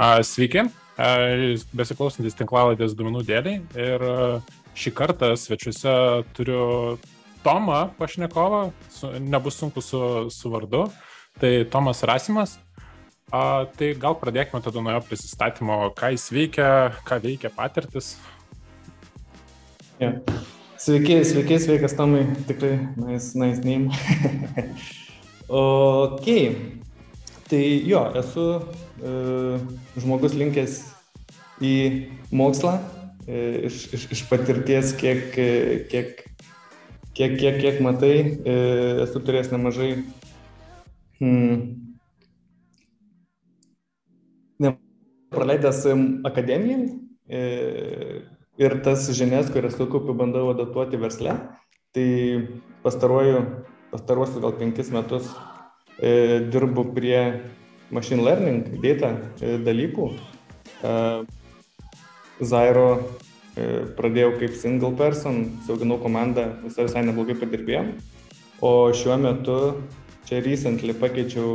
Sveiki, besiklausantis tinklaladės duomenų dėliai ir šį kartą svečiuose turiu Tomą Pašnekovą, nebus sunku su, su vardu, tai Tomas Rasimas. A, tai gal pradėkime tada nuo jo prisistatymo, ką jis veikia, ką veikia patirtis. Yeah. Sveiki, sveiki, sveikas Tomai, tikrai nice, nice name. ok, tai jo, esu uh, žmogus linkęs į mokslą, uh, iš, iš, iš patirties, kiek, kiek, kiek, kiek, kiek matai, esu turėjęs nemažai hmm, praleidęs akademiją ir tas žinias, kurias sukaupiu, bandau adaptuoti versle. Tai pastaruoju, pastaruosius gal penkis metus e, dirbu prie machine learning, data e, dalykų. E, Zairo e, pradėjau kaip single person, sauginau komandą, visai visai neblogai padirbėjom. O šiuo metu čia recently pakeičiau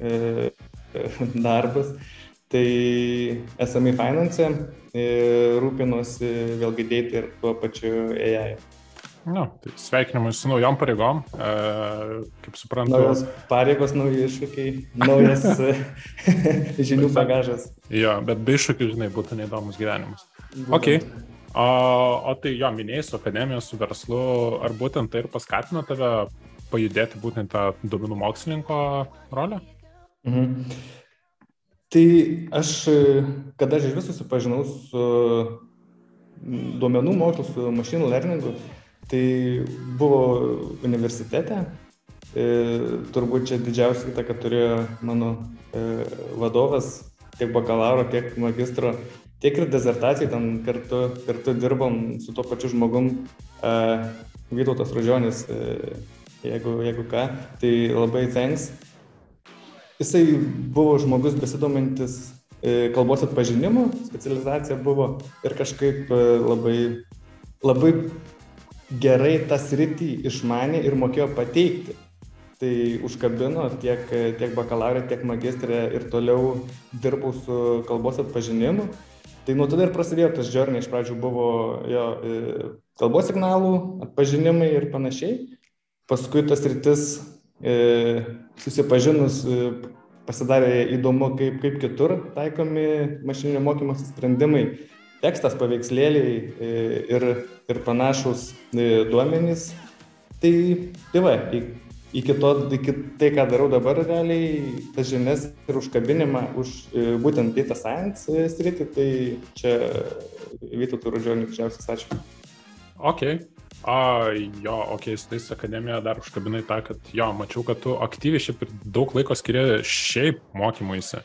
e, darbus Tai SMI Finance e, rūpinosi vėlgi dėti ir tuo pačiu AI. Na, tai sveikinimai su naujom pareigom, e, kaip suprantu. Naujos pareigos, nauji iššūkiai, naujas e, žinių bagažas. Jo, bet be iššūkių, žinai, būtų neįdomus gyvenimas. Ok. O, o tai jo, minėjai su akademija, su verslu, ar būtent tai ir paskatino tave pajudėti būtent tą duomenų mokslininko rolę? Mhm. Tai aš, kada aš iš viso susipažinau su duomenų mokslu, su machine learningu, tai buvo universitete. E, turbūt čia didžiausia įtaka turėjo mano e, vadovas, tiek bakalauro, tiek magistro, tiek ir dezertacijai, ten kartu, kartu dirbom su tuo pačiu žmogum, e, Vytautas Rudžionis, e, jeigu, jeigu ką, tai labai thanks. Jisai buvo žmogus besidomintis kalbos atpažinimu, specializacija buvo ir kažkaip labai, labai gerai tą sritį išmanė ir mokėjo pateikti. Tai užkabino tiek, tiek bakalaurė, tiek magistrė ir toliau dirbau su kalbos atpažinimu. Tai nuo tada ir prasidėjo tas journey, iš pradžių buvo jo e, kalbos signalų atpažinimai ir panašiai. Paskui tas rytis E, susipažinus e, pasidarė įdomu, kaip, kaip kitur taikomi mašininio mokymosi sprendimai, tekstas, paveikslėliai e, ir, ir panašus duomenys. Tai, tai va, iki to, iki tai, ką darau dabar realiai, tas žinias ir užkabinimą už būtent data science sritį, tai čia Vytautų Rudžionį didžiausias ačiū. Ok, A, jo, okei, okay, su tais akademija dar užkabinai tą, kad jo, mačiau, kad tu aktyviai šiaip ir daug laiko skiria šiaip mokymuisi.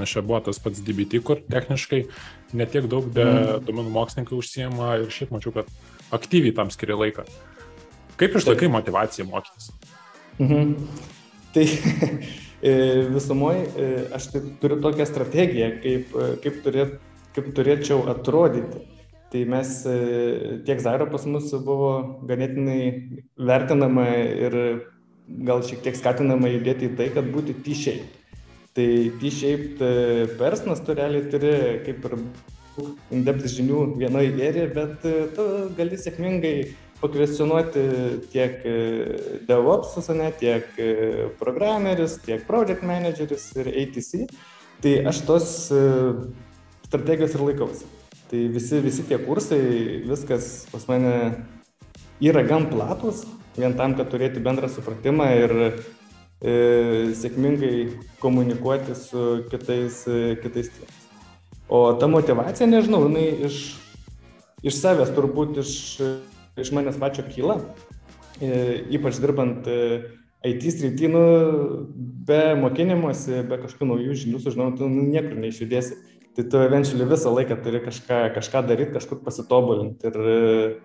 Nes čia buvo tas pats DBT, kur techniškai netiek daug be mm. domenų mokslininkai užsijama ir šiaip mačiau, kad aktyviai tam skiria laiką. Kaip išlaikai motivaciją mokytis? Mhm. Tai e, visumoje aš tai turiu tokią strategiją, kaip, e, kaip, turėt, kaip turėčiau atrodyti tai mes e, tiek Zairo pas mus buvo ganėtinai vertinama ir gal šiek tiek skatinama judėti į tai, kad būti T-shaped. Tai T-shaped e, personas tu realiai turi kaip ir in-depth žinių vienoje ėrėje, bet e, tu gali sėkmingai pakvestionuoti tiek DevOps, ne, tiek programerius, tiek project managerius ir ATC. Tai aš tos strategijos ir laikausi. Tai visi, visi tie kursai, viskas pas mane yra gan platus, vien tam, kad turėti bendrą supratimą ir e, sėkmingai komunikuoti su kitais, e, kitais tėvais. O ta motivacija, nežinau, jinai iš, iš savęs turbūt iš, iš manęs pačio kyla, e, ypač dirbant e, IT srity, nu, be mokymosi, be kažkokių naujų žinių sužinau, tu nu, niekur neišjudėsi tai tu eventually visą laiką turi kažką, kažką daryti, kažkur pasitobulinti. Ir,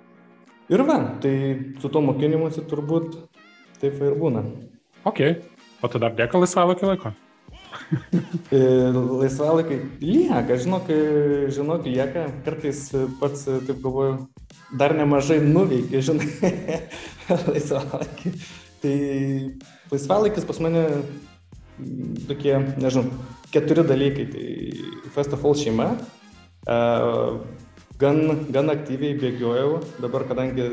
ir va, tai su to mokinimuose turbūt taip ir būna. Ok, o tu dar lieka laisvalaikio laiko? E, laisvalaikai lieka, žinok, žinok, lieka, kartais pats taip galvoju, dar nemažai nuveikia, žinai, laisvalaikį. Tai laisvalaikis pas mane tokie, nežinau, keturi dalykai. Tai first of all šeima. Gan, gan aktyviai bėgiojau, dabar kadangi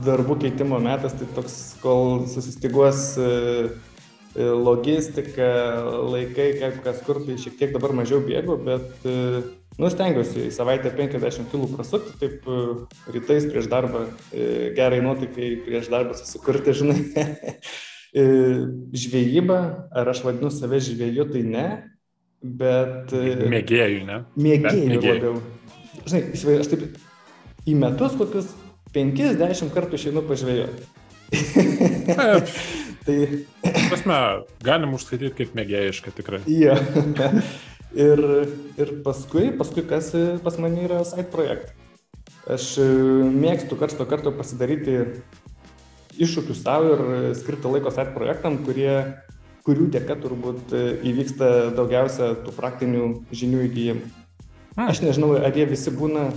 darbų keitimo metas, tai toks, kol susistiguos logistika, laikai, kaip kas kur, tai šiek tiek dabar mažiau bėgu, bet Nu, stengiuosi į savaitę 50 kg prasukti, taip rytais prieš darbą, gerai nuotaikai prieš darbą susikurti, žinai. Žvėjyba, ar aš vadinu save žvėju, tai ne, bet... Mėgėjų, ne? Mėgėjų labiau. Žinai, aš taip į metus kokius 50 kartų išeinu pažvėjoti. tai... Prasme, galim užskaityti kaip mėgėjiška tikrai. Jo. Ir, ir paskui, paskui kas pas mane yra side projektai. Aš e, mėgstu karts to karto pasidaryti iššūkių savo ir skirti laiko side projektam, kurie, kurių dėka turbūt e, įvyksta daugiausia tų praktinių žinių įgyjimų. Aš nežinau, ar jie visi būna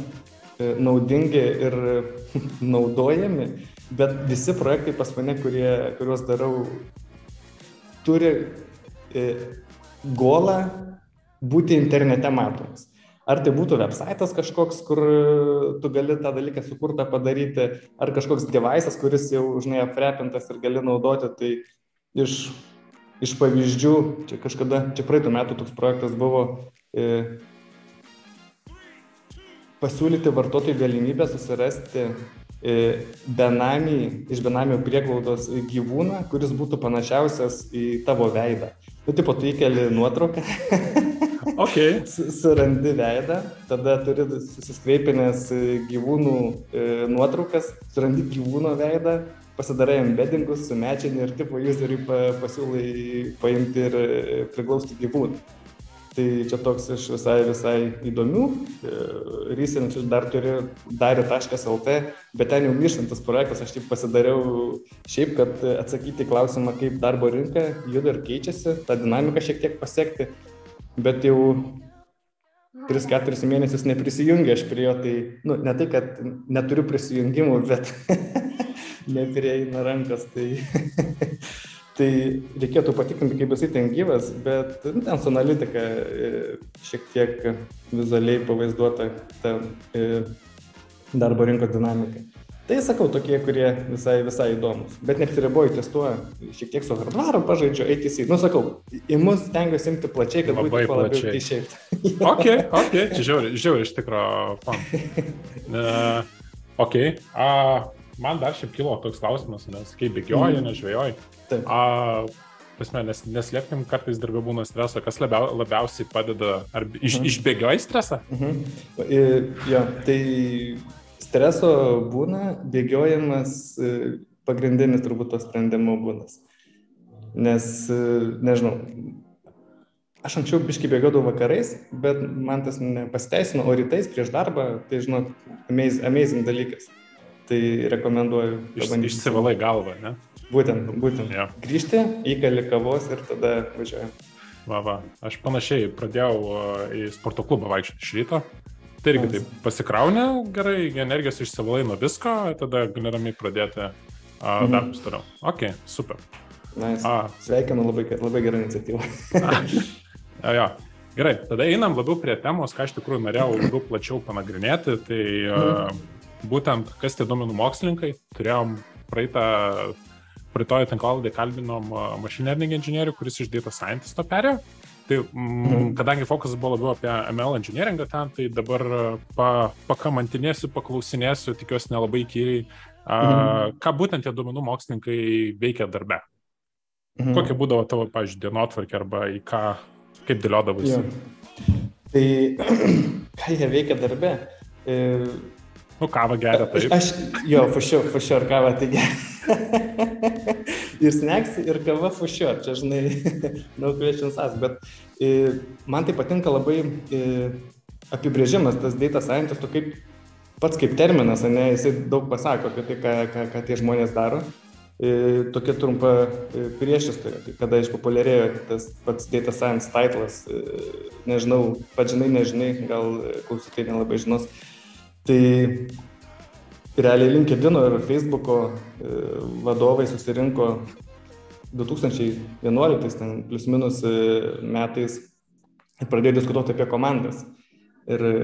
naudingi ir naudojami, bet visi projektai pas mane, kurie, kuriuos darau, turi golą būti internete matomas. Ar tai būtų websaitas kažkoks, kur tu gali tą dalyką sukurtą padaryti, ar kažkoks devaisas, kuris jau, žinai, aprepintas ir gali naudoti, tai iš, iš pavyzdžių, čia kažkada, čia praeitų metų toks projektas buvo e, pasiūlyti vartotojų galimybę susirasti e, benamį, iš benamio prieglaudos gyvūną, kuris būtų panašiausias į tavo veidą. Nu, tipo, tu įkeli nuotrauką. Okay. Surandi veidą, tada turi susiskreipinės e, gyvūnų e, nuotraukas, surandi gyvūno veidą, pasidarai embeddingus, sumečini ir tipo useriui pasiūlai paimti ir e, priglausti gyvūną. Tai čia toks iš visai, visai įdomių. Rysinčius dar turiu dario.lt, bet ten jau mirštantis projektas, aš taip pasidariau šiaip, kad atsakyti klausimą, kaip darbo rinka juda ir keičiasi, tą dinamiką šiek tiek pasiekti bet jau 3-4 mėnesius neprisijungia aš prie jo, tai, nu, ne tai, kad neturiu prisijungimų, bet neprieina rankas, tai, tai reikėtų patikrinti, kaip jisai ten gyvas, bet nu, ten su analitika e, šiek tiek vizualiai pavaizduota ta e, darbo rinkos dinamika. Tai sakau, tokie, kurie visai, visai įdomus. Bet neapsiriboju ties tuo, šiek tiek su hardvaru pažaidžiu, ATC. Nu, sakau, į mus stengiuosi imti plačiai, kad Labai būtų kuo labiau plačiai. išėjti. Ok, ok, čia žiauri, žiauri iš fan. Uh, ok, a, man dar šiaip kilo toks klausimas, nes kaip bėgioji, Mhm. nežvėjoji. Taip. A, Pasme, nes, neslėpkim, kartais darbė būna streso, kas labiau, labiausiai padeda, ar iš, Mhm. išbėgioji stresą? Mhm. I, Jo, tai streso būna, bėgiojimas e, pagrindinis turbūt to sprendimo būdas. Nes, e, nežinau, aš anksčiau biškai bėgiodavau vakarais, bet man tas nepasiteisino, o rytais prieš darbą, tai žinok, amazing, amazing dalykas. Tai rekomenduoju. Iš, pabandyti. išsivalai galvą, ne? Būtent, būtent. Jo. Grįžti, įkali kavos ir tada važiuoju. Va, va. Aš panašiai pradėjau į sporto klubą vaikščioti iš ryto. Tai irgi taip pasikraunė gerai, energijos išsivalai nuo visko, tada gali ramiai pradėti Mhm. darbus toliau. Ok, super. Nice. A, Sveikinu labai, labai gerą iniciatyvą. Jo, jo. Gerai, tada einam labiau prie temos, ką iš tikrųjų norėjau labiau plačiau panagrinėti. Tai uh, būtent, kas tie duomenų mokslininkai, turėjom praeitą, praeitoje tinklaladį kalbinom learning inžinierių, kuris iš data scientisto perėjo. Tai mm, Mhm. kadangi fokusas buvo labiau apie ML engineeringą ten, tai dabar pa, pakamantinėsiu, paklausinėsiu, tikiuosi nelabai įkyriai, uh, Mhm. ką būtent tie duomenų mokslininkai veikia darbe. Mhm. Kokia būdavo tavo, pavyzdžiui, dienotvarkė arba į ką, kaip dėliodavai? Tai ką jie veikia darbe? E, Nu, kavą geria, taip. Aš, jo, fušiu, fušiu, ar kava tai gerai. ir snacks, ir kava fušiu, čia žinai, no questions asked, bet e, man tai patinka labai e, apibrėžimas, tas data scientist, tu kaip pats kaip terminas, ne, jisai daug pasako apie tai, ką, ką, ką tie žmonės daro. E, tokia trumpa priešistorė, tai kada išpopuliarėjo tas pats data science titlas, nežinau, pats žinai, nežinai, gal klausytojai nelabai žinos. Tai realiai LinkedIn ir Facebook'o e, vadovai susirinko 2011, ten plus minus e, metais ir pradėjo diskutuoti apie komandas. Ir e,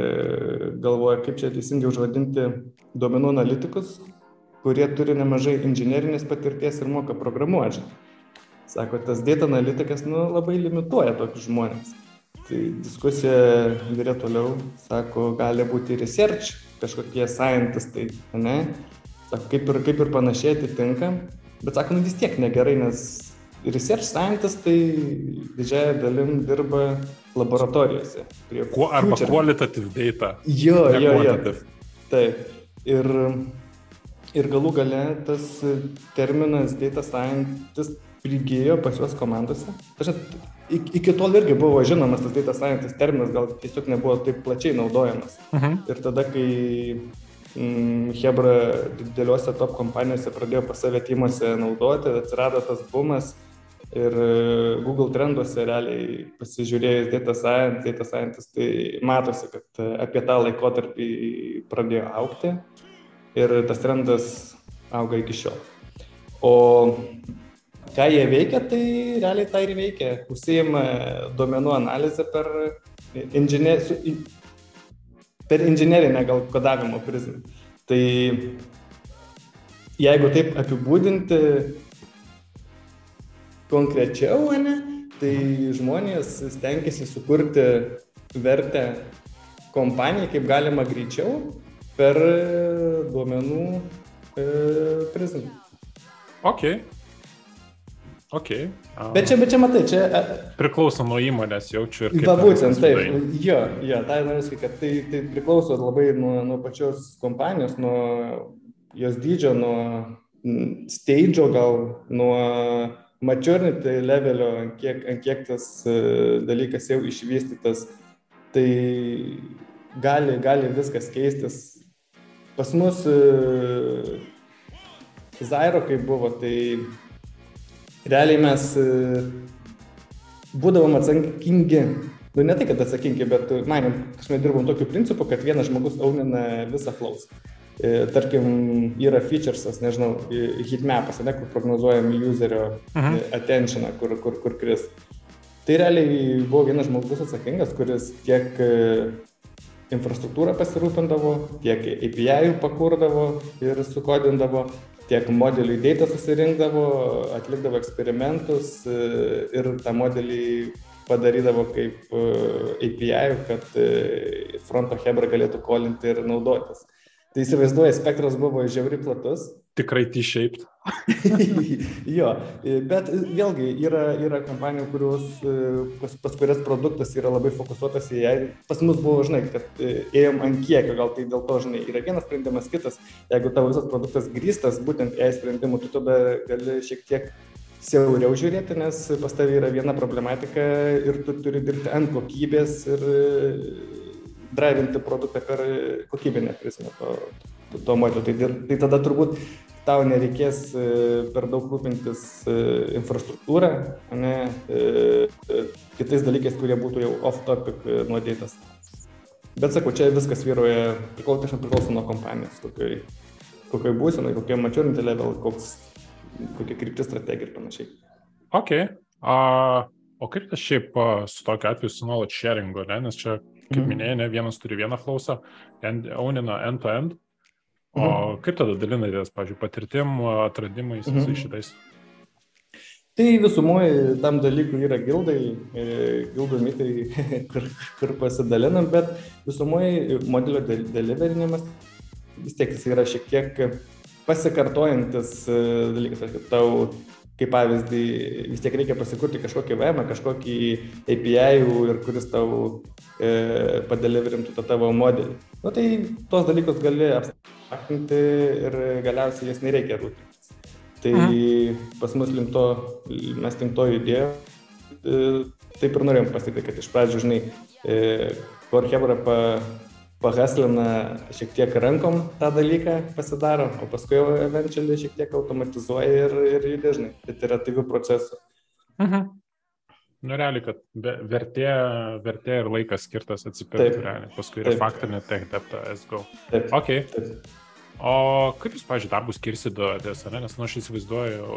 galvoja, kaip čia teisingai užvadinti duomenų analitikus, kurie turi nemažai inžinierinės patirties ir moka programuoti. Sako, tas data analitikas nu, labai limituoja tokius žmonės. Tai diskusija vyrė toliau, sako, gali būti research, kažkokie scientistai, ne? Sako, kaip ir, kaip ir panašiai atitinka, bet sako, nu vis tiek negerai, nes research scientistai didžiąją dalim dirba laboratorijose. Kuo, arba future. qualitative data. Jo, jo, jo. Taip. Ir, ir galų gale tas terminas data scientist prigijo pas juos komandose. Tačiau iki tol irgi buvo žinomas tas data scientist terminas, gal tiesiog nebuvo taip plačiai naudojamas. Mhm. Ir tada, kai mm, Hebra dideliuose top kompanijose pradėjo pas save tymuose naudoti, atsirado tas bumas ir e, Google trenduose realiai pasižiūrėjus data science, data scientist, tai matosi, kad e, apie tą laikotarpį pradėjo aukti ir tas trendas auga iki šiol. O ką jie veikia, tai realiai tai ir veikia. Užsijima duomenų analizę per, inžinier, su, per inžinerinę gal kodavimo prizmę. Tai jeigu taip apibūdinti konkrečiau, ne, tai žmonės stengiasi sukurti vertę kompanijai kaip galima greičiau per duomenų e, prizmę. Okay. Okay. Um, bet čia, bet čia matai, čia... Priklauso nuo įmonės, jaučiu ir... Va, būtent, taip. Jo, jo, tai noriu kad tai, tai priklauso labai nuo, nuo pačios kompanijos, nuo jos dydžio, nuo stage'o gal, nuo maturity levelio, ant kiek, ant kiek tas uh, dalykas jau išvystytas. Tai gali, gali viskas keistis. Pas mus uh, Zairo, kai buvo, tai realiai mes e, būdavom atsakingi, nu ne tai, kad atsakingi, bet manėm, kažkaip dirbom tokiu principu, kad vienas žmogus aunina visą klausą. E, tarkim, yra featuresas, nežinau, hitmapas, ne, kur prognozuojam userio Aha. E, attentioną, kur, kur, kur kris. Tai realiai buvo vienas žmogus atsakingas, kuris tiek infrastruktūrą pasirūpindavo, tiek API pakurdavo ir sukodindavo, tiek modelių įdėtą susirinkdavo, atlikdavo eksperimentus e, ir tą modelį padarydavo kaip e, API, kad e, fronto Hebra galėtų kolinti ir naudotis. Tai įsivaizduoju, spektras buvo žiauri platus. Tikrai T-shaped. jo, bet vėlgi yra, yra kompanijų, kurios, pas, pas kurias produktas yra labai fokusuotas į ją. Pas mus buvo, žinai, kad ėjom ant kiekio, gal tai dėl to, žinai, yra vienas sprendimas, kitas. Jeigu tavo visas produktas grįstas būtent ES sprendimu, tu tada gali šiek tiek siauriau žiūrėti, nes pas tavai yra viena problematika ir tu turi dirbti ant kokybės ir drivinti produktą per kokybinę prizmę to, to modelio. Tai, tai tada turbūt tau nereikės e, per daug rūpintis e, infrastruktūrą, ne, e, kitais dalykais, kurie būtų jau off-topic nuodėtas. Bet sakau, čia viskas vyroja, priklauso, priklauso nuo kompanijos, kokioj, kokioj būsenai, kokioj maturity level, koks, kokia kryptis strategija ir panašiai. Ok. Uh, o kaip tas šiaip uh, su tokiu atveju su nuolat sharingu, ne? nes čia kaip mhm. minėjai, ne vienas turi vieną klausą, aunina end-to-end. O mhm. kaip tada dalinatės, pažiūrėjau, patirtim, atradimais, mhm. visais šitais? Tai visumoje tam dalykui yra gildai, e, gildų mitai, kur, kur pasidalinam, bet visumoje modelio deliverinimas vis tiek jis yra šiek tiek pasikartojantis e, dalykas, kad tau kaip pavyzdį, vis tiek reikia pasikurti kažkokį VM, kažkokį API, ir kuris tau e, padeliverintų tą tavo modelį. Nu, tai tos dalykus gali abstraktinti ir galiausiai jas nereikia rūpintis. Tai mhm. pas mus link to, mes link to judėjome. E, taip ir norėjom pasakyti, kad iš pradžių, žinai, e, Core Hebra pa, pahaslina šiek tiek rankom tą dalyką pasidaro, o paskui jau eventually šiek tiek automatizuoja ir, ir judė, žinai, iteratyvių procesų. Mhm. Nu, realiai, kad vertė, vertė ir laikas skirtas atsipirkti realiai. Paskui yra faktinė tech depta SGO. Taip. Ok. Taip. O kaip jūs, pažiūrėjau, darbus skirsitės, nes nu, aš įsivaizduoju,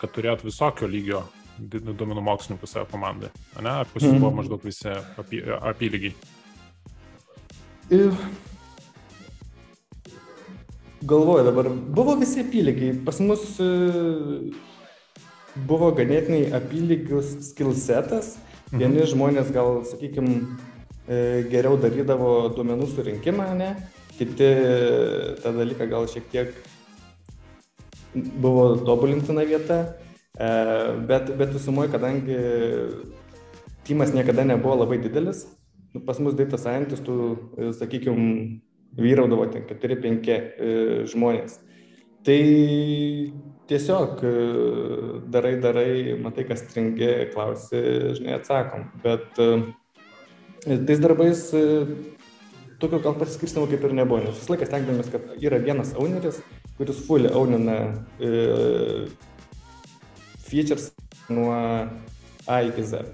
kad turėt visokio lygio duomenų mokslininkų savo komandai, ne? Ar pas jūs buvo mhm. maždaug visi apy, apylygiai? Ir galvoju dabar, buvo visi apylygiai. Pas mus e, buvo ganėtinai apylygius skillsetas. Mhm. Vieni žmonės gal, sakykime, geriau darydavo duomenų surinkimą, ne? kiti tą dalyką gal šiek tiek buvo tobulintina vieta, e, bet, bet visumoje, kadangi timas niekada nebuvo labai didelis, nu, pas mus data scientistų, e, sakykime, vyraudavo ten 4-5 e, žmonės. Tai tiesiog darai, darai, matai, kas stringi, klausi, žinai, atsakom. Bet tais darbais tokio gal pasiskirstimo kaip ir nebuvo, nes visą laiką stengdamės, kad yra vienas owneris, kuris fully ownina e, features nuo A iki Z.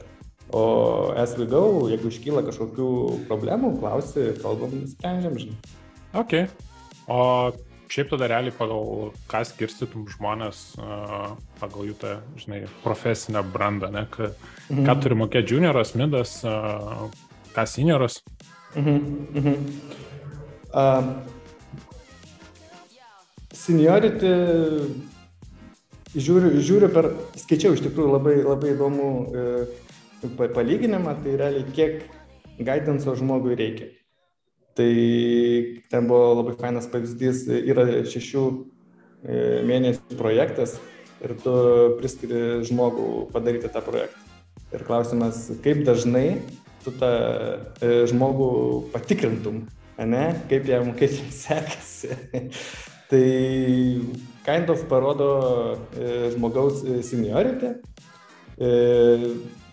O as we go, jeigu iškyla kažkokių problemų, klausi, kalbam, sprendžiam, žinai. Ok. O šiaip tada realiai pagal ką skirstytum žmonės, pagal jų tą, žinai, profesinę brandą, ne? Ką, mhm. ką turi mokėti junioras, midas, ką senioras? Mhm, mhm. Uh, seniority žiūriu, žiūriu per, skaičiau iš tikrųjų labai, labai įdomų uh, palyginimą, tai realiai kiek guidance žmogui reikia. Tai ten buvo labai fainas pavyzdys, yra šešių e, mėnesių projektas ir tu priskiri žmogų padaryti tą projektą. Ir klausimas, kaip dažnai tu tą e, žmogų patikrintum, ne, kaip jam, kaip jam sekasi. tai kind of parodo e, žmogaus seniority,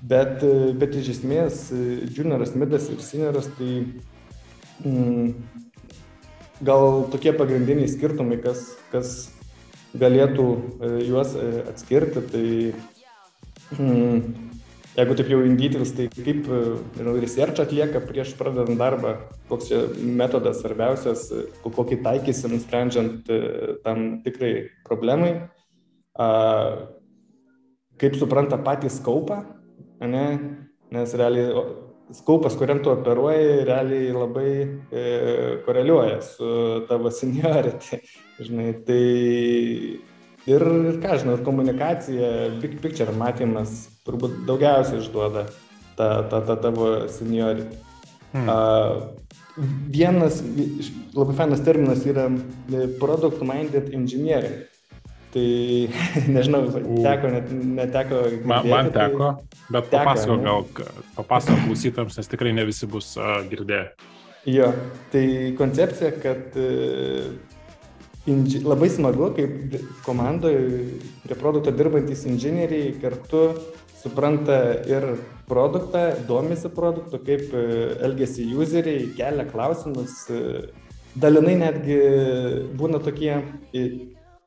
bet, e, bet iš esmės e, junioras, midas ir senioras tai mm, gal tokie pagrindiniai skirtumai, kas, kas galėtų e, juos e, atskirti, tai mm, jeigu taip jau in details, tai kaip žinau, research atlieka prieš pradedant darbą, koks čia metodas svarbiausias, kokį taikysim, sprendžiant e, tam tikrai problemai, kaip supranta patį skaupą, ne? nes realiai skaupas, kuriam tu operuoji, realiai labai e, koreliuoja su tavo seniority. Žinai, tai Ir, ir ką žinau, ir komunikacija, big picture matymas turbūt daugiausiai išduoda tą, tą, tą tavo seniorį. Hmm. Uh, vienas labai fainas terminas yra e, product minded engineering. Tai nežinau, teko, net, neteko. Girdėti, man, man tai teko, tai bet papasako gal, papasako klausytams, nes tikrai ne visi bus uh, girdėję. Jo, tai koncepcija, kad uh, inži... labai smagu, kaip komandoje prie produkto dirbantis inžinieriai kartu supranta ir produktą, domisi produktu, kaip e, elgesi useriai, kelia klausimus, e, dalinai netgi būna tokie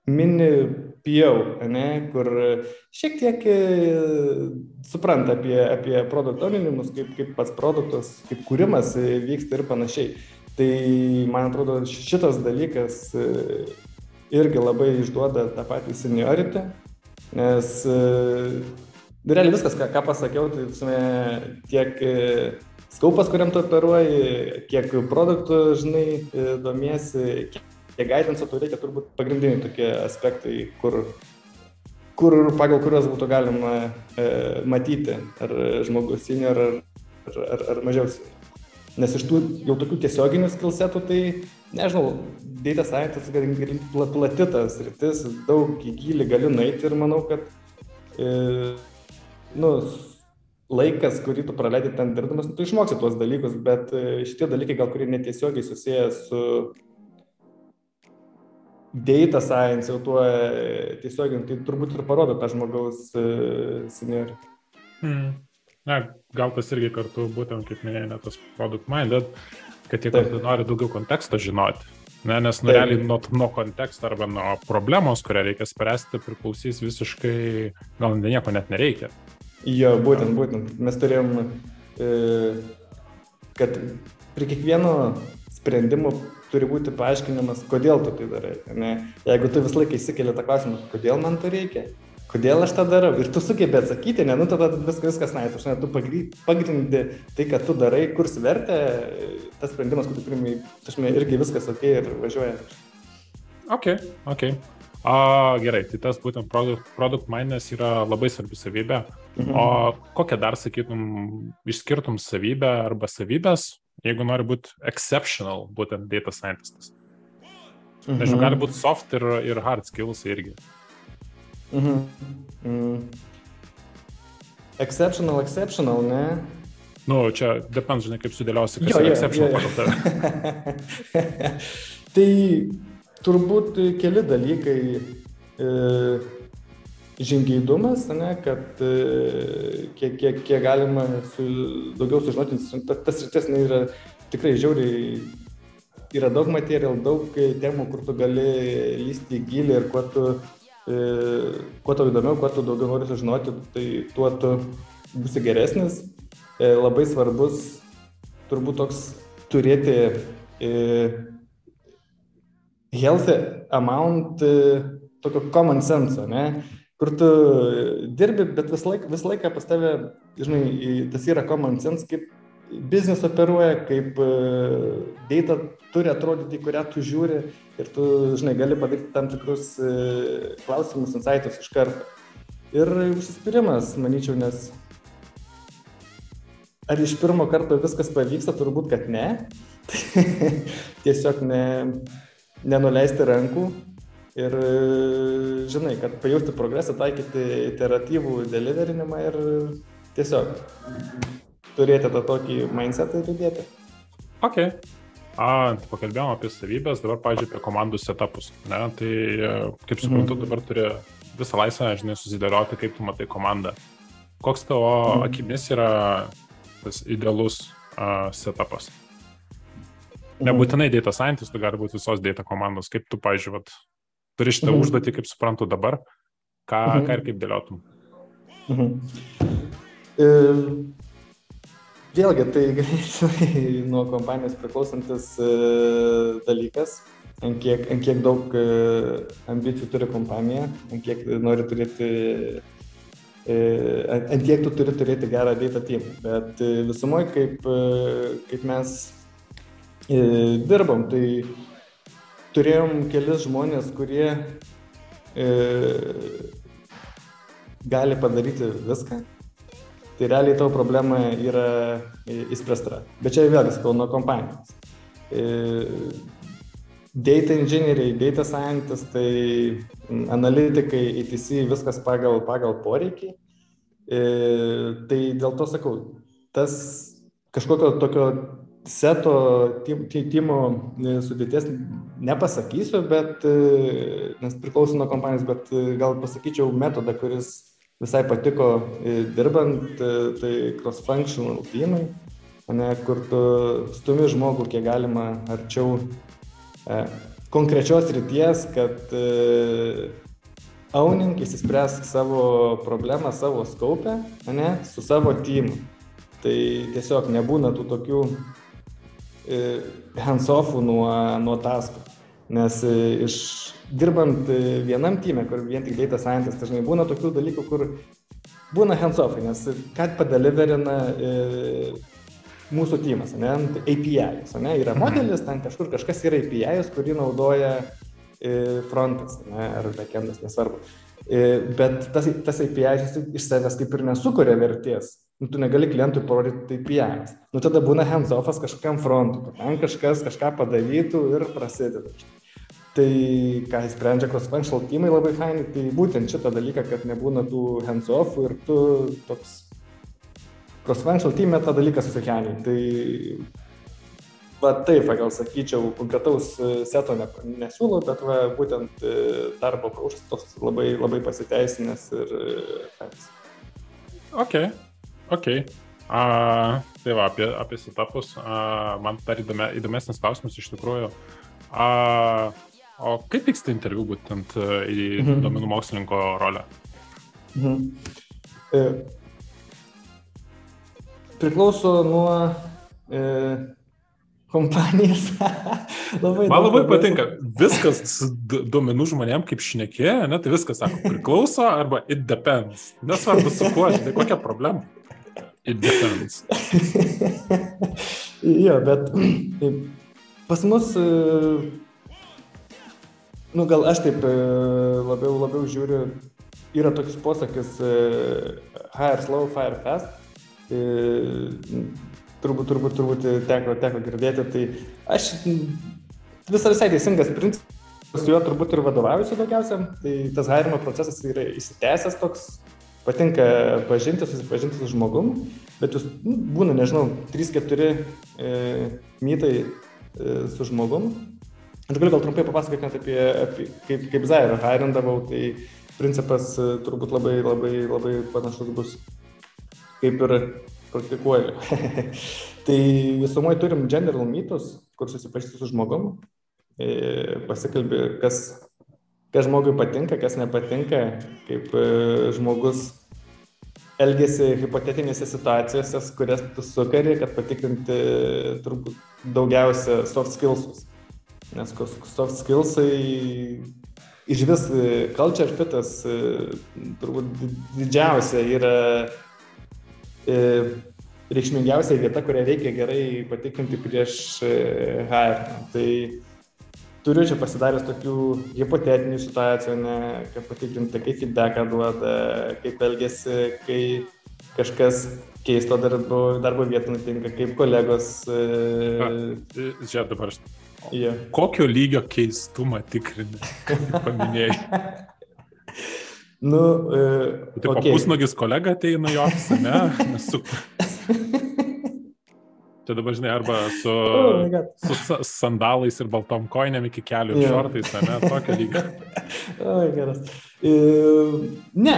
mini PO, ne, kur šiek tiek supranta apie, apie produkto ominimus, kaip, kaip pats produktas, kaip kūrimas vyksta ir panašiai. Tai man atrodo šitas dalykas e, irgi labai išduoda tą patį seniority, nes e, realiai viskas, ką, ką pasakiau, tai visame, tiek e, skaupas, kuriam tu operuoji, kiek produktų, žinai, domiesi, kiek guidance tu reikia, turbūt pagrindiniai tokie aspektai, kur, kur pagal kuriuos būtų galima e, matyti, ar žmogus senior, ar, ar, ar mažiau senior. Nes iš tų jau tokių tiesioginių skilsetų, tai, nežinau, data scientist gali plati tas rytis, daug į gilį galiu nueiti ir manau, kad, e, nu, laikas, kurį tu praleidai ten dirbdamas, nu, tu išmoksi tuos dalykus, bet e, šitie dalykai gal kurie netiesiogiai susiję su data science, jau tuo e, tiesioginiu, tai turbūt ir parodo tą žmogaus e, seniorį. Hmm. Na, gal tas irgi kartu, būtent kaip minėjai, tas product minded, kad jie kartu nori daugiau konteksto žinoti. Ne, nes nu, realiai nuo, nuo konteksto arba nuo problemos, kurią reikia spręsti, priklausys visiškai, gal nieko net nereikia. Jo, būtent, būtent. Mes turėjom, e, kad prie kiekvieno sprendimo turi būti paaiškinimas, kodėl tu tai darai. Ne? Jeigu tu visą laiką įsikeli tą klausimą, kodėl man to reikia, kodėl aš tą darau ir tu sugebė atsakyti, ne, nu tada viskas, viskas nais, aš ne, tu pagrindi tai, kad tu darai, kurs vertę, tas sprendimas, kurį primai, aš ne, irgi viskas ok ir važiuoja. Ok, ok. A, gerai, tai tas būtent product, product mindness yra labai svarbi savybė. Mhm. O kokią dar sakytum, išskirtum savybę arba savybės, jeigu nori būti exceptional, būtent data scientistas? Mhm. Nežinau, gali būti soft ir, ir hard skills irgi. Mhm. Mm. Exceptional, exceptional, ne? Nu, čia depends, žinai, kaip sudėliosi, kas jo, yra jo, exceptional jo, jo. pagal tave. tai turbūt keli dalykai. E, žingeidumas, ne, kad e, kiek, kiek, kiek galima su, daugiau sužinoti, tas rytis yra tikrai žiauriai, yra daug materijal, daug temų, kur tu gali lysti į gilį ir kuo tu, e, kuo tau įdomiau, kuo tu daugiau nori sužinoti, tai tuo tu būsi geresnis. E, labai svarbus turbūt toks turėti healthy amount tokio common sense, ne? Kur tu dirbi, bet visą laiką, visą laiką pas tave, žinai, tas yra common sense, kaip biznis operuoja, kaip e, data turi atrodyti, kurią tu žiūri ir tu, žinai, gali padaryti tam tikrus e, klausimus, insightus iš karto. Ir užsispyrimas, manyčiau, nes ar iš pirmo karto viskas pavyksta, turbūt, kad ne. Tiesiog ne, nenuleisti rankų ir žinai, kad pajausti progresą, taikyti iteratyvų deliverinimą ir tiesiog turėti tą tokį mindsetą ir judėti. Ok. A, tai pakalbėjom apie savybės, dabar, pažiūrėjau, apie komandų setupus. Ne? Tai, kaip suprantu, mhm. dabar turi visą laisvę, žinai, susidėlioti, kaip tu matai komandą. Koks tavo mhm. akimis yra tas idealus uh, setupas? Mhm. Nebūtinai data scientist, tu gali būti visos data komandos. Kaip tu, pažiūrėjau, turi šitą mhm. užduotį, kaip suprantu dabar, ką, mhm. ką ir kaip dėliotum. Mhm. E, vėlgi, tai greitai nuo kompanijos priklausantis e, dalykas, ant kiek, ant kiek daug e, ambicijų turi kompanija, ant kiek nori turėti, e, ant kiek tu turi turėti gerą data team. Bet e, visumoje, kaip, e, kaip mes dirbam, tai turėjom kelis žmonės, kurie e, gali padaryti viską. Tai realiai tavo problema yra įspręsta. Bet čia vėlgi sakau nuo kompanijos. E, data inžinieriai, data scientistai, analitikai, ETC, viskas pagal, pagal poreikį. E, tai dėl to sakau, tas kažkokio tokio seto timo e, sudėties nepasakysiu, bet, e, nes priklauso nuo kompanijos, bet e, gal pasakyčiau metodą, kuris visai patiko dirbant, tai cross-functional teamai, ne, kur tu stumi žmogų kiek galima arčiau konkrečios ryties, kad e, owning įsispręs savo problemą savo skaupę, ne, su savo teamu. Tai tiesiog nebūna tų tokių hands-offų nuo, nuo taskų. Nes e, iš dirbant e, vienam tyme, kur vien tik data scientist, dažnai būna tokių dalykų, kur būna hands-offai, nes ką padeliverina e, mūsų tymas, ne, API, ne, yra mhm. modelis, ten kažkur kažkas yra API, kurį naudoja e, frontas, ne, ar backendas, nesvarbu. E, bet tas, tas API iš savęs kaip ir nesukuria vertės. Nu, tu negali klientui parodyti tai PIs. Nu, tada būna hands-offas kažkam frontui, ten kažkas kažką padarytų ir prasideda. Tai ką įsprendžia cross-functional teamai labai fainai, tai būtent šitą dalyką, kad nebūna tų hands-offų ir tu toks cross-functional team tą dalyką susikeniai. Tai va taip, gal sakyčiau, konkretaus e, seto ne, nesiūlau, bet va, būtent e, darbo praušas toks labai, labai pasiteisinęs ir e, fainas. Ok. A, tai va, apie, apie setupus. A, man dar įdomė, įdomesnis klausimas iš tikrųjų. A, o kaip vyksta interviu būtent e, į mhm. domenų mokslininko rolę? Mhm. E, priklauso nuo e, kompanijas. labai Man labai patinka, viskas su duomenų žmonėm kaip šnekė, ne, tai viskas sako priklauso arba it depends. Nesvarbu su kuo, tai kokia problema. It depends. jo, bet pas mus, e, nu gal aš taip e, labiau, labiau žiūriu, yra toks posakis e, hire slow, fire fast turbūt, turbūt, turbūt teko, teko girdėti, tai aš visai visai teisingas principas, su juo turbūt ir vadovaujuosi daugiausia, tai tas harimo procesas yra įsitęsęs toks, patinka pažinti, susipažinti su žmogum, bet jūs nu, būna, nežinau, 3-4 e, mytai e, su žmogum. Aš galiu gal trumpai papasakoti apie, apie kaip, kaip Zairą hairindavau, tai principas e, turbūt labai, labai, labai panašus bus kaip ir praktikuoju. tai visumoje turim general meetus, kur susipažįsti su žmogum, e, pasikalbė, kas, kas žmogui patinka, kas nepatinka, kaip e, žmogus elgesi hipotetinėse situacijose, kurias tu sukari, kad patikrinti turbūt daugiausia soft skillsus. Nes soft skillsai iš vis culture fitas turbūt didžiausia yra E, reikšmingiausia vieta, kurią reikia gerai patikrinti prieš HR. E, tai turiu čia pasidaręs tokių hipotetinių situacijų, ne, kad patikrinti, kaip feedbacką duoda, kaip elgesi, kai kažkas keisto darbo, darbo vietą nutinka, kaip kolegos. E, Žiūrėk, dabar aš. Yeah. Kokio lygio keistumą tikrini, paminėjai? Nu, e, Taip, okay. pusnogis kolega ateina jo, ne? Su... Čia dabar, žinai, arba su, oh su sandalais ir baltom koinėm iki kelių ir yeah. šortais, ne, tokio lygio. Oi, geras. E, ne,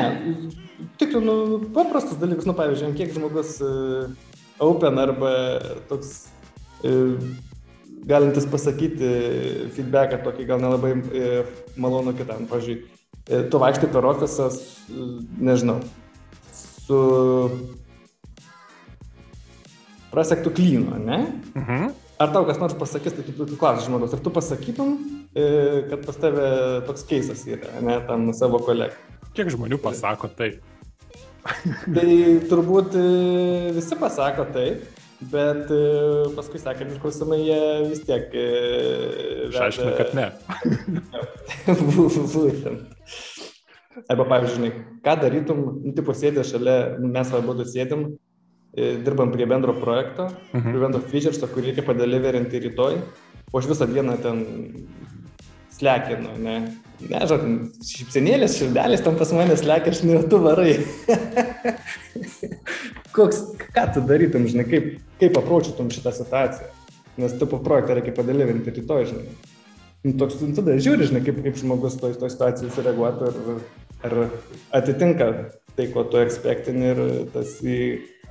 tikrai, nu, paprastas dalykas, nu, pavyzdžiui, kiek žmogus e, open arba toks e, galintis pasakyti feedbacką tokį gal nelabai e, malonu kitam, pavyzdžiui E, tu vaikštai per ofisą, nežinau, su prasektų klynu, ne? Mhm. Ar tau kas nors pasakys, tai tu, tu, klausi žmogus, ar tu pasakytum, e, kad pas tave toks keisas yra, ne, tam savo kolegą. Kiek žmonių pasako taip? tai turbūt e, visi pasako taip, bet paskui sakant, klausimai jie vis tiek... Išaiškina, kad ne. Būtent. Arba, pavyzdžiui, ką darytum, nu, tipo sėdė šalia, mes abu sėdim, e, dirbam prie bendro projekto, mhm. prie bendro featureso, kurį reikia padeliverinti rytoj, o aš visą dieną ten slekinu, ne, ne, žodžiu, šipsenėlės, širdelės tam pas mane slekia, aš ne, tu varai. Koks, ką tu darytum, žinai, kaip, kaip apročytum šitą situaciją, nes tu po projektą reikia padeliverinti rytoj, žinai. Nu, toks, nu, tada žiūri, žinai, kaip, kaip žmogus toj, toj situacijai sureaguotų ir ar atitinka tai, ko tu ekspektini ir tas į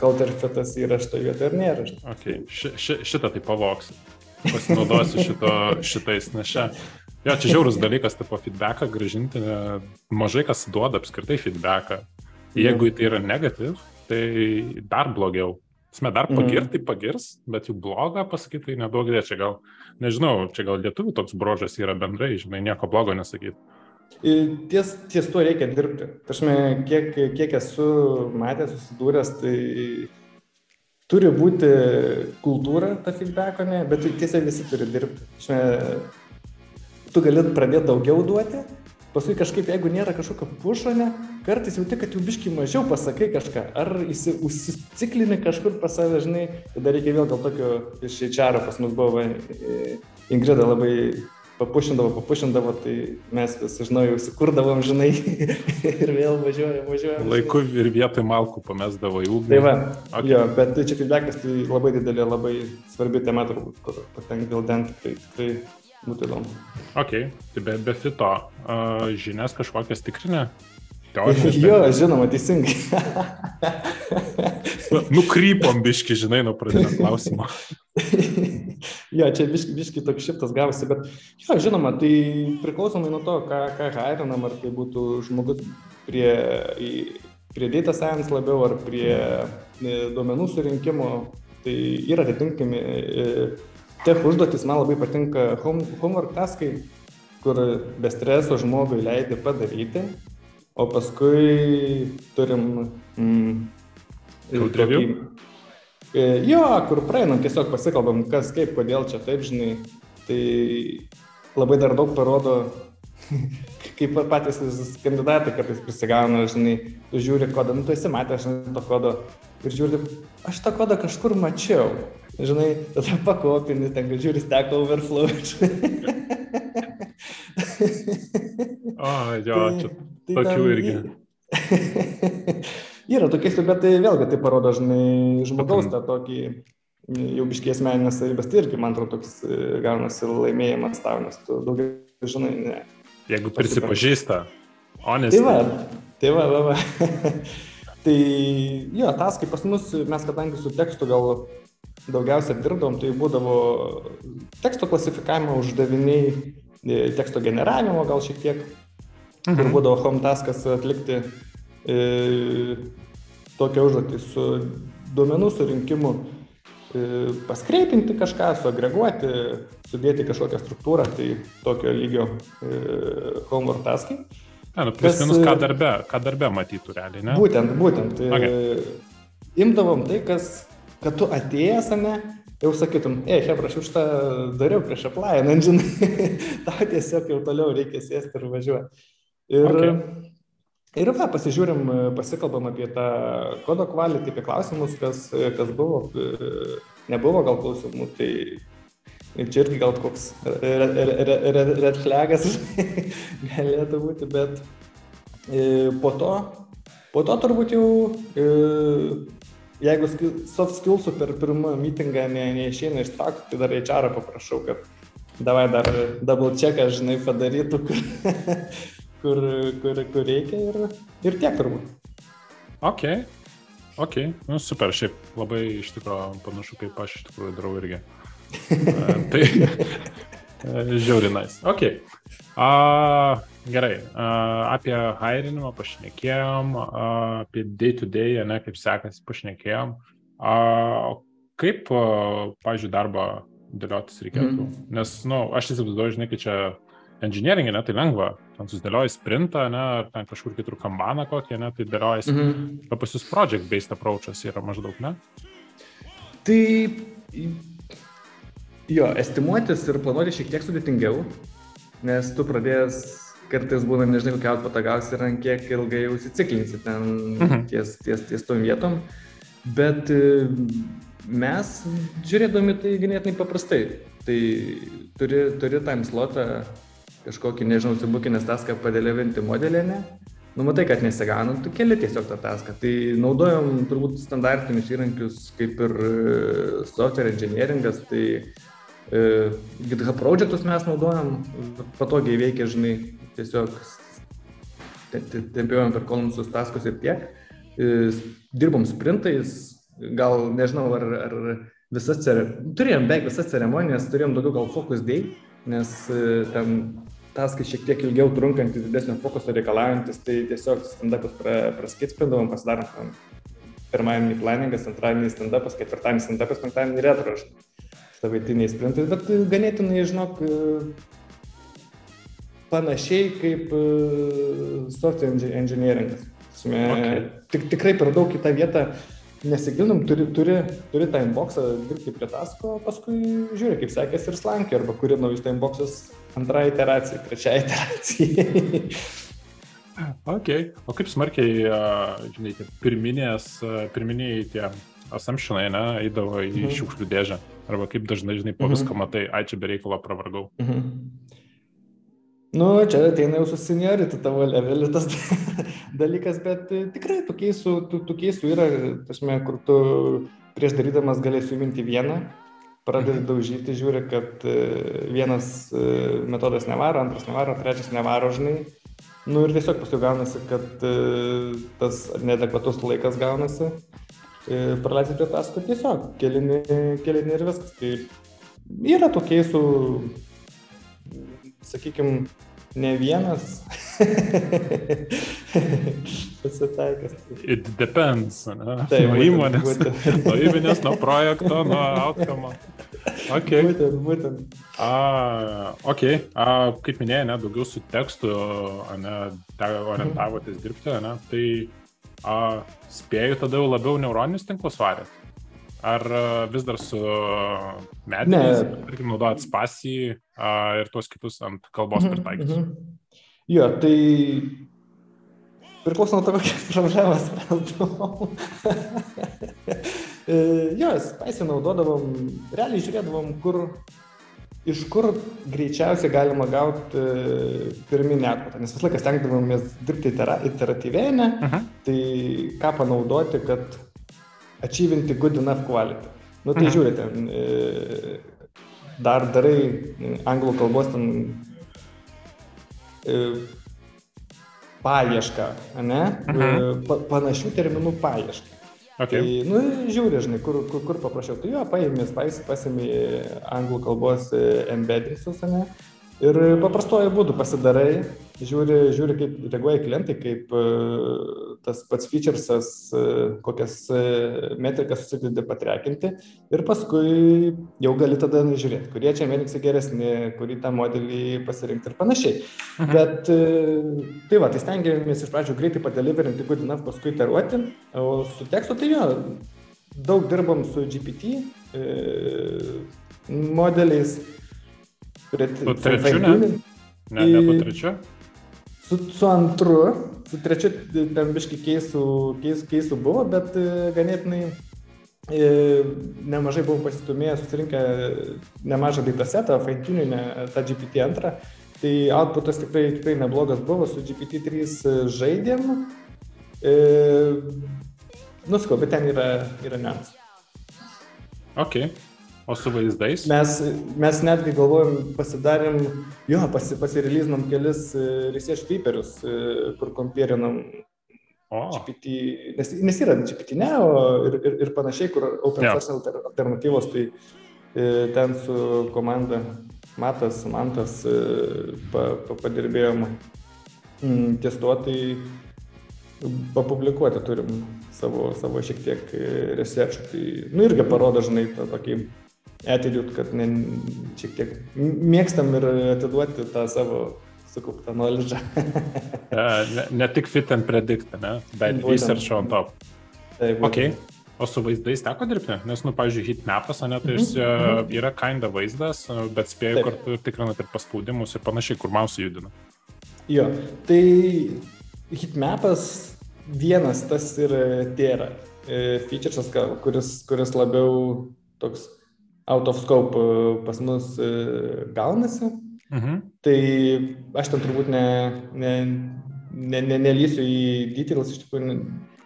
counterfeitas yra šitoje vietoje ar nėra. Okay. Ši, ši, šitą tai pavoksiu. Pasinaudosiu šito, šitais, nes čia. Jo, čia žiaurus dalykas, tipo feedbacką gražinti, mažai kas duoda apskritai feedbacką. Jeigu tai yra negatyv, tai dar blogiau. Sme dar pagirti, tai pagirs, bet jų blogą pasakyti, tai nedaug dė, čia gal, nežinau, čia gal lietuvių toks brožas yra bendrai, žinai, nieko blogo nesakyti. Ties, ties tuo reikia dirbti. Tašme, kiek, kiek esu matęs, susidūręs, tai turi būti kultūra ta feedbacko, ne, bet tiesiog visi turi dirbti. Tašme, tu gali pradėti daugiau duoti, paskui kažkaip, jeigu nėra kažkokio pušo, ne, kartais jauti, kad jau biški mažiau pasakai kažką, ar užsiciklini kažkur pas save, žinai, tada reikia vėl gal tokio iš HR pas mus buvo Ingrida labai papušindavo, papušindavo, tai mes vis žinau, jau įsikurdavom, žinai, ir vėl važiuojam, važiuojam. Laiku ir vietoj malkų pamesdavo į ugnį. Tai va, okay. jo, bet tai čia feedbackas tai labai didelė, labai svarbi tema turbūt, kur patenka dėl dentų, tai tikrai būtų įdomu. Ok, tai be, be fito, uh, žinias kažkokias tikrinė? Jo, žinoma, teisingai. Nukrypom biški, žinai, nuo pradinio klausimo. jo, čia biški, biški toks šiftas gavosi, bet, jo, žinoma, tai priklausomai nuo to, ką, ką hairinam, ar tai būtų žmogus prie, prie data science labiau, ar prie e, duomenų surinkimo, tai yra atitinkami e, tech užduotis. Man labai patinka home, homework taskai, kur be streso žmogui leidai padaryti, o paskui turim... Mm, tokį, e, jo, kur praeinam, tiesiog pasikalbam, kas kaip, kodėl čia taip, žinai. Tai labai dar daug parodo, kaip patys kandidatai kartais prisigauna, žinai, tu žiūri kodą, nu tu esi matęs, žinai, to kodo ir žiūri, aš tą kodą kažkur mačiau, žinai, tada pakopini, ten žiūri Stack Overflow. o, jo, čia tai, tokių tai irgi. Yra tokiais, bet tai vėlgi tai parodo, žinai, žmogaus tą tokį jau biškies meninės savybės, tai irgi, man atrodo, toks e, gaunasi laimėjimas tau, nes tu daugiau žinai, ne. Jeigu prisipažįsta, honest. Tai va, tai va, va, va. tai jo, tas kaip pas mus, mes kadangi su tekstu gal daugiausia dirbdom, tai būdavo teksto klasifikavimo uždaviniai, e, teksto generavimo gal šiek tiek, mhm. kur būdavo home taskas atlikti tokią užduotį su duomenų surinkimu E, paskreipinti kažką, suagreguoti, sudėti kažkokią struktūrą, tai tokio lygio e, homework taskai. Ne, nu, plus minus ką darbe, ką darbe matytų realiai, ne? Būtent, būtent. E, okay. Imdavom tai, kas, kad tu atėjęs, ne, jau sakytum, e, hebra, aš už tą dariau prieš aplainant, žinai, tau tiesiog jau toliau reikia sėsti ir važiuoti. Ir okay. Ir va, pasižiūrim, pasikalbam apie tą kodo quality, apie klausimus, kas, kas buvo, nebuvo gal klausimų, tai čia irgi gal koks red flagas galėtų būti, bet e, po to, po to turbūt jau, e, jeigu soft skillsų per pirmą meetingą ne, neišeina ištraukti, tai dar HR paprašau, kad davai dar double checką, žinai, padarytų, kur, kur, kur reikia ir, ir tiek turbūt. Ok, ok, nu super, šiaip labai iš tikrųjų panašu kaip aš iš tikrųjų darau irgi. tai žiauri nice. Ok. Uh, gerai, uh, apie hirinimą pašnekėjom, uh, apie day to day, ne, kaip sekasi pašnekėjom. Uh, kaip, uh, pažiūrėjau, darbą dėliotis reikėtų? Mm. Nes, na, nu, aš įsivaizduoju, žinai, kad čia engineering, ne, tai lengva, ten susidėlioji sprintą, ne, ar ten kažkur kitur kambaną kokį, ne, tai dėliojasi. Mm -hmm. Pas jūs project-based approachas yra maždaug, ne? Tai jo, estimuotis ir planuoti šiek tiek sudėtingiau, nes tu pradėjęs kartais būna, nežinai, kokia outputą gausi ir ant kiek ilgai jau įsiciklinsi ten -hmm. ties, ties, ties tom vietom, bet e, mes žiūrėdami tai ganėtinai paprastai. Tai turi, turi time slotą kažkokį, nežinau, subukinės taską padėlėvinti modelį, ne? Nu, matai, kad nesigauna, tu keli tiesiog tą taską. Tai naudojom turbūt standartinius įrankius, kaip ir e, software engineeringas, tai e, GitHub projektus mes naudojam, patogiai veikia, žinai, tiesiog tempiuojam per kolonus taskus ir tiek. E, dirbom sprintais, gal nežinau, ar, ar visas ceremonijas, turėjom beveik visas ceremonijas, turėjom daugiau gal focus day, nes e, ten taskai šiek tiek ilgiau trunkantis, didesnio fokuso reikalaujantis, tai tiesiog stand-upus pra, praskitspindavom, pasidarom pirmadienį planingas, antradienį stand-upas, ketvirtadienį stand-upas, penktadienį retro, savaitiniai sprintai, bet ganėtinai, žinok, panašiai kaip software engineeringas. Okay. Tik, tikrai per daug į tą vietą nesigilinam, turi, turi, turi tą inboxą, dirbti prie tasko, paskui žiūri, kaip sekėsi ir slankė, arba kuri naujus tą inboxas antrai iteracijai, trečiai iteracijai. ok, o kaip smarkiai, žinai, pirminės, pirminiai tie assumptionai, ne, eidavo į mhm. šiukšlių dėžę, arba kaip dažnai, žinai, po mhm. visko matai, ai čia bereikalo pravargau. Mhm. Nu, čia ateina jau su seniority tavo levelį tas dalykas, bet tikrai keisų, tų, tų keisų yra, tasme, kur tu prieš darydamas galėsi įminti vieną, pradedi daužyti, žiūri, kad e, vienas e, metodas nevaro, antras nevaro, trečias nevaro, žinai. Nu ir tiesiog paskui gaunasi, kad e, tas neadekvatus laikas gaunasi, praleidži prie tasko tiesiog, kelini, kelini ir viskas. Tai yra tokie su, sakykime, ne vienas pasitaikęs. It depends, ne? Taip, nuo įmonės, nuo įmonės, nuo projekto, nuo outcome. Okay. Būtent, būtent. A, ok, a, kaip minėjai, ne, daugiau su tekstu, ne, orientavotės dirbti, ne, tai a, spėjau tada jau labiau neuroninius tinklus varėt. Ar vis dar su mediniais, tarkim, naudojat spasį a, ir tuos kitus ant kalbos Mhm, pritaikyti? mhm. Jo, tai priklauso nuo to, kokias problemas sprendom. E, jo, spaisį naudodavom, realiai žiūrėdavom, kur, iš kur greičiausiai galima gauti pirminį atpatą. Nes visą laiką stengdavomės dirbti itera- iteratyviai, ne? Mhm. Tai ką panaudoti, kad achievinti good enough quality. Nu tai Mhm. žiūrėte, ten, e, dar darai e, anglų kalbos ten e, paiešką, ne? Mhm. E, Pa, panašių terminų paiešką. Ok, Tai, nu, žiūri, žinai, kur, kur, kur paprašiau. Tai jo, paėmė pasimė anglų kalbos e, embeddingsus, ne? Ir paprastuoju būdu pasidarai, žiūri, žiūri kaip reaguoja klientai, kaip e, tas pats featuresas, e, kokias e, metrikas susidedi patrekinti ir paskui jau gali tada žiūrėti, kurie čia mediksai geresni, kurį tą modelį pasirinkti ir panašiai. Mhm. Bet tai va, tai stengiamės iš pradžių greitai padeliverinti good enough, paskui iteruoti, o su tekstu tai jo, daug dirbam su GPT modeliais. Prie- Su trečiu, ne? ne, ne po trečio. Su, su antru, su trečiu ten biški keisų, keis, keisų buvo, bet e, ganėtinai e, nemažai buvom pasistumėję, susirinkę nemažą datasetą, fine-tuninę tą GPT-2. Tai outputas tikrai, tikrai neblogas buvo, su GPT-3 žaidėm. E, Nuskau, bet ten yra, yra niuansas. Ok, o su vaizdais? Mes, mes netgi galvojom, pasidarėm, jo, pasi, pasirelizinom kelis e, research paperius, e, kur kompėrinam O, GPT, nes, nes yra GPT ne, o ir, ir, ir panašiai, kur open source alter, alternatyvos, tai e, ten su komanda Matas, Mantas pa, pa, padirbėjom mm, ties tuo, tai papublikuoti turim savo, savo šiek tiek researchų. Tai, nu, irgi parodo, žinai, tą tokį attitude, kad ne, šiek tiek mėgstam ir atiduoti tą savo sukauptą knowledge. ne, ne tik fit and predict, ne, bet Būtent. research on top. Taip, Ok, o su vaizdais teko dirbti? Nes, nu, pavyzdžiui, hitmapas, ne, tai jis, e, yra kinda vaizdas, bet spėjau Taip. kartu ir tikrinat ir paspaudimus ir panašiai, kur mausą judina. Jo, tai hitmapas vienas tas ir tėra e, featuresas, kuris, kuris labiau toks out of scope e, pas mus e, gaunasi. Mhm. Tai aš ten turbūt ne, ne, ne, ne, nelysiu į details, iš tikrųjų,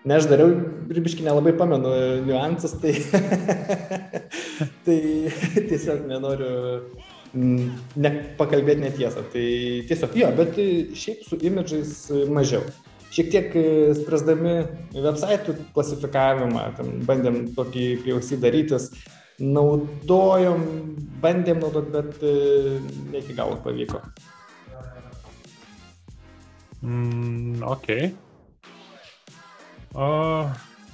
ne, aš dariau, ribiškai nelabai pamenu niuansus, tai, tai tiesiog nenoriu mm, ne, pakalbėti netiesą. Tai tiesiog jo, bet šiaip su imidžais mažiau. Šiek tiek e, spręsdami website klasifikavimą, ten bandėm tokį POC darytis, naudojom, bandėm naudot, bet e, ne iki galo pavyko. Mm, ok. O,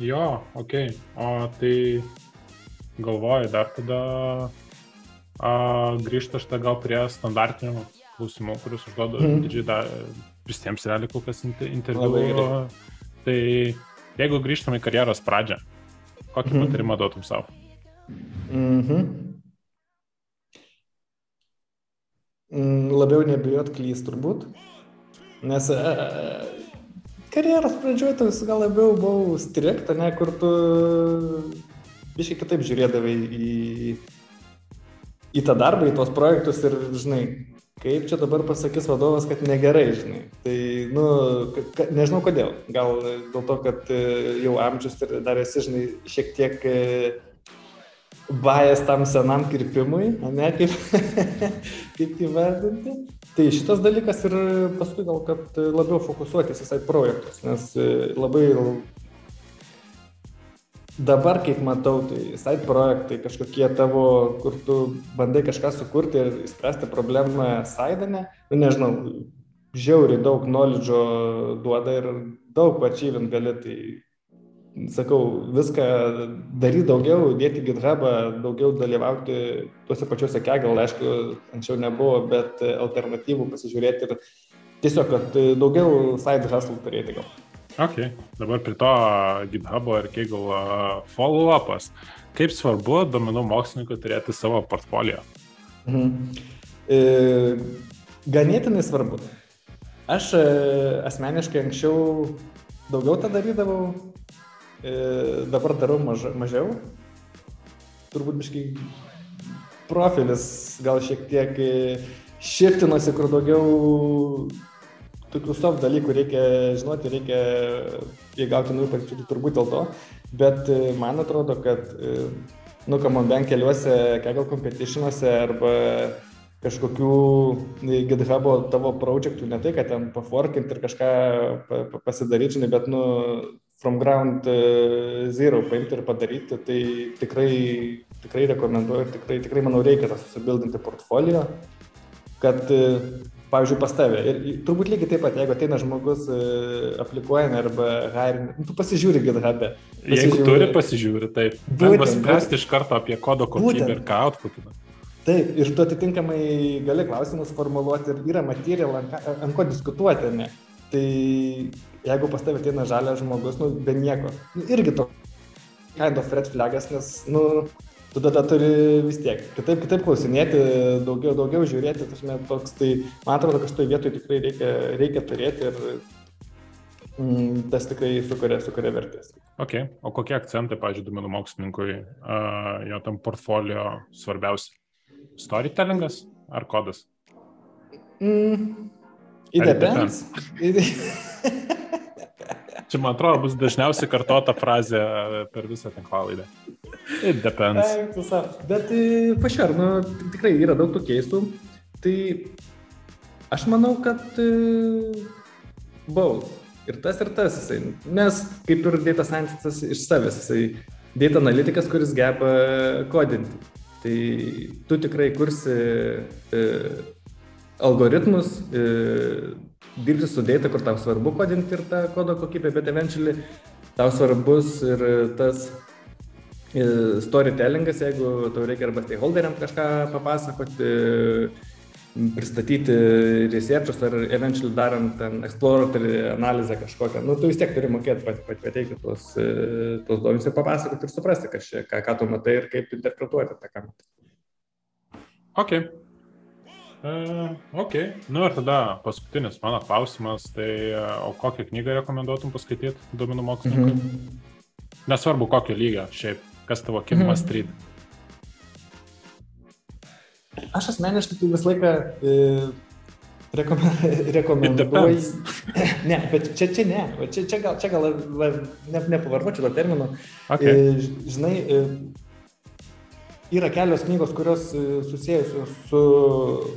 jo, ok. O tai galvoju, dar tada a, grįžta šitą gal prie standartinių klausimų, kuriuos užduodu mm. didžiai visiems realiai kol kas inter- interviu. Tai jeigu grįžtam į karjeros pradžią, kokį mhm. patarimą duotum savo? Mhm. Mm, Labiau nebijot klys turbūt. Nes e, karjeros pradžioje tas gal labiau buvau strikt, ne, kur tu biškai kitaip žiūrėdavai į, į tą darbą, į tos projektus ir, žinai, kaip čia dabar pasakys vadovas, kad negerai, žinai. Tai, nu, ka, nežinau kodėl. Gal dėl to, kad e, jau amžius ir dar esi, žinai, šiek tiek e, bajas tam senam kirpimui, ne kaip, kaip įvardinti. Tai šitas dalykas ir paskui gal, kad labiau fokusuotis site projektus, nes e, labai dabar, kaip matau, tai site projektai kažkokie tavo, kur tu bandai kažką sukurti ir spręsti problemą saidanę, nu nežinau, žiauriai daug knowledge duoda ir daug achievint gali, tai sakau, viską daryti daugiau, dėti GitHubą, daugiau dalyvauti tuose pačiuose kegal, aišku, anksčiau nebuvo, bet alternatyvų pasižiūrėti ir tiesiog, kad daugiau side hustle turėti gal. Ok, dabar prie to GitHub'o ir Kegel follow-upas. Kaip svarbu domenų mokslininkui turėti savo portfolio? Mhm. E, ganėtinai svarbu. Aš e, asmeniškai anksčiau daugiau tą darydavau, dabar darau maž, mažiau. Turbūt biškai profilis gal šiek tiek e, šiftinosi, kur daugiau tokių soft dalykų reikia žinoti, reikia įgauti naujų patirčių, tai turbūt dėl to. Bet e, man atrodo, kad, e, nu, kam man bent keliuose Kaggle competitionuose arba kažkokių GitHub'o tavo projektų, ne tai, kad ten paforkinti ir kažką pasidaryti, bet, nu, from ground e, zero paimti ir padaryti, tai tikrai, tikrai rekomenduoju ir tikrai, tikrai manau, reikia tą susibildinti portfolio, kad, e, pavyzdžiui, pas tave. Ir turbūt lygiai taip pat, jeigu ateina žmogus e, aplikuojami arba hiring, nu, tu pasižiūri GitHub'e. Jeigu turi, pasižiūri, taip. Būtent. Spręsti iš karto apie kodo kokybę ir ką outputina. Taip, ir tu atitinkamai gali klausimus formuluoti ir yra ant, ant ko diskutuoti, ne? Tai jeigu pas tavę ateina žalias žmogus, nu, be nieko, nu, irgi to kind of red flagas, nes, nu, tu tada turi vis tiek kitaip, kitaip klausinėti, daugiau, daugiau žiūrėti, tašme, toks, tai man atrodo, kad šitoje vietoje tikrai reikia, reikia turėti ir mm, tas tikrai sukuria, sukuria vertės. Ok, o kokie akcentai, pažiūrėjau, duomenų mokslininkui, uh, jo tam portfolio svarbiausi? Storytellingas ar kodas? Mm, it depends. Čia, man atrodo, bus dažniausiai kartota frazė per visą tinklalaidę. It depends. Bet pašiar, nu, tikrai yra daug tų keistų. Tai aš manau, kad both. Ir tas, ir tas jisai. Nes kaip ir data scientistas iš savęs, jisai data analitikas, kuris geba kodinti. Tai tu tikrai kursi e, algoritmus, e, dirbti su data, kur tau svarbu kodinti ir tą kodo kokybę, bet eventually tau svarbus ir tas e, storytellingas, jeigu tau reikia arba stakeholderiam kažką papasakoti, pristatyti researchus ar eventually darant ten exploratory analizę kažkokią, nu, tu vis tiek turi mokėti pat, pat, pateikti tuos, tuos duomenys ir papasakoti ir suprasti, čia, ką, ką tu matai ir kaip interpretuoti tą, ką matai. Ok. Uh, ok. Nu ir tada paskutinis mano klausimas, tai uh, o kokią knygą rekomenduotum paskaityti duomenų mokslininkui? Mm -hmm. Nesvarbu kokio lygio, šiaip, kas tavo kim mm -hmm. mastryt. Aš asmeniškai tai visą laiką e, rekomenduoju. ne, bet čia, čia ne, čia, čia gal, čia gal ne, nepavartočiau to termino. Okay. E, žinai, e, yra kelios knygos, kurios e, susijusios su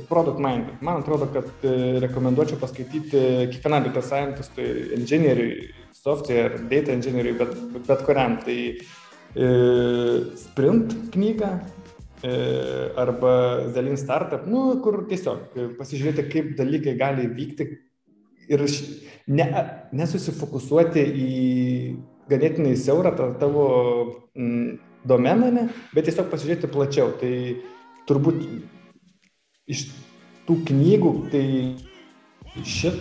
product minding. Man atrodo, kad e, rekomenduočiau paskaityti kiekvienam data scientistui, inžinieriui, software, data inžinieriui, bet, bet kuriam. Tai e, sprint knyga, E, arba Zelin Startup, nu, kur tiesiog pasižiūrėti, kaip dalykai gali vykti ir ne, nesusifokusuoti į ganėtinai siaurą tavo mm, domeną, ne, bet tiesiog pasižiūrėti plačiau. Tai turbūt iš tų knygų, tai šit,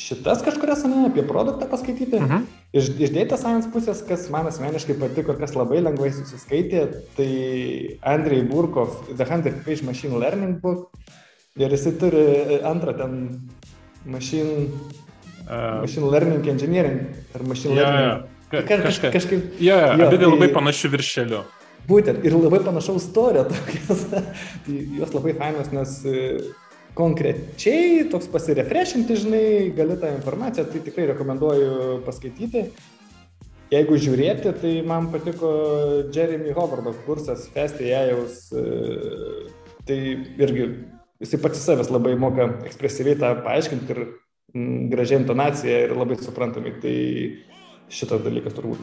šitas kažkurias, ne, apie produktą paskaityti. Uh mhm. -huh. Iš, iš data science pusės, kas man asmeniškai patiko ir kas labai lengvai susiskaitė, tai Andrei Burkov, The 100 Page Machine Learning Book. Ir jisai turi antrą ten machine, uh, machine Learning Engineering ar Machine yeah, Learning. Ka kaž, kažka, kažkaip. Ja, yeah, jo, abi tai, labai panašių viršelių. Būtent, ir labai panašaus istorija tokios. tai jos labai fainos, nes konkrečiai toks pasirefrešinti, žinai, gali tą informaciją, tai tikrai rekomenduoju paskaityti. Jeigu žiūrėti, tai man patiko Jeremy Hovardo kursas Festėjaus, e, tai irgi jisai pats savęs labai moka ekspresyviai tą paaiškinti ir gražiai intonacija ir labai suprantami, tai šitas dalykas turbūt.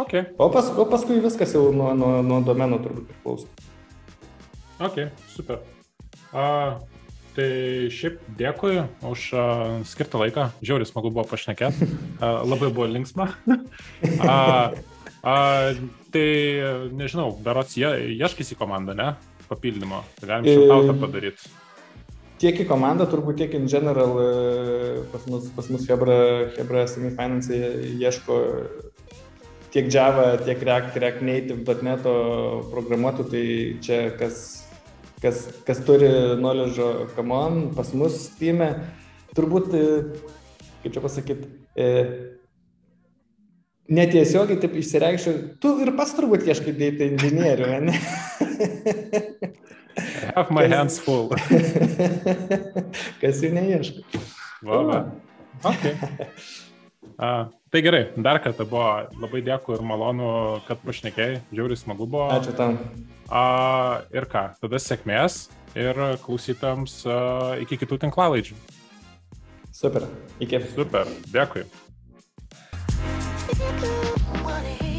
Okay. O, pas, o paskui viskas jau nuo, nuo, nuo domeno turbūt priklauso. Ok, super. Uh, tai šiaip dėkui už uh, skirtą laiką. Žiauriai smagu buvo pašnekėti. Labai buvo linksma. uh, uh, tai nežinau, berots jie ieškys į komandą, ne? Papildymo. Tai galim šimtautą padaryti. Tiek į komandą, turbūt tiek in general pas mus, pas mus Hebra, Hebra SME Finance ieško tiek Java, tiek React, React Native, .NET programuotų, tai čia kas, kas, kas turi knowledge, come on, pas mus Steam, turbūt, kaip čia pasakyti, e, netiesiogiai taip išsireikščiau, tu ir pas turbūt ieškai data inžinierių, ne? Have my kas, hands full. kas jų neieško. Va, va. Okay. A, tai gerai, dar kartą buvo labai dėkui ir malonu, kad pašnekėjai, žiauriai smagu buvo. Ačiū tam. A, ir ką, tada sėkmės ir klausytams a, iki kitų tinklalaidžių. Super, iki. Super, dėkui. If you wanna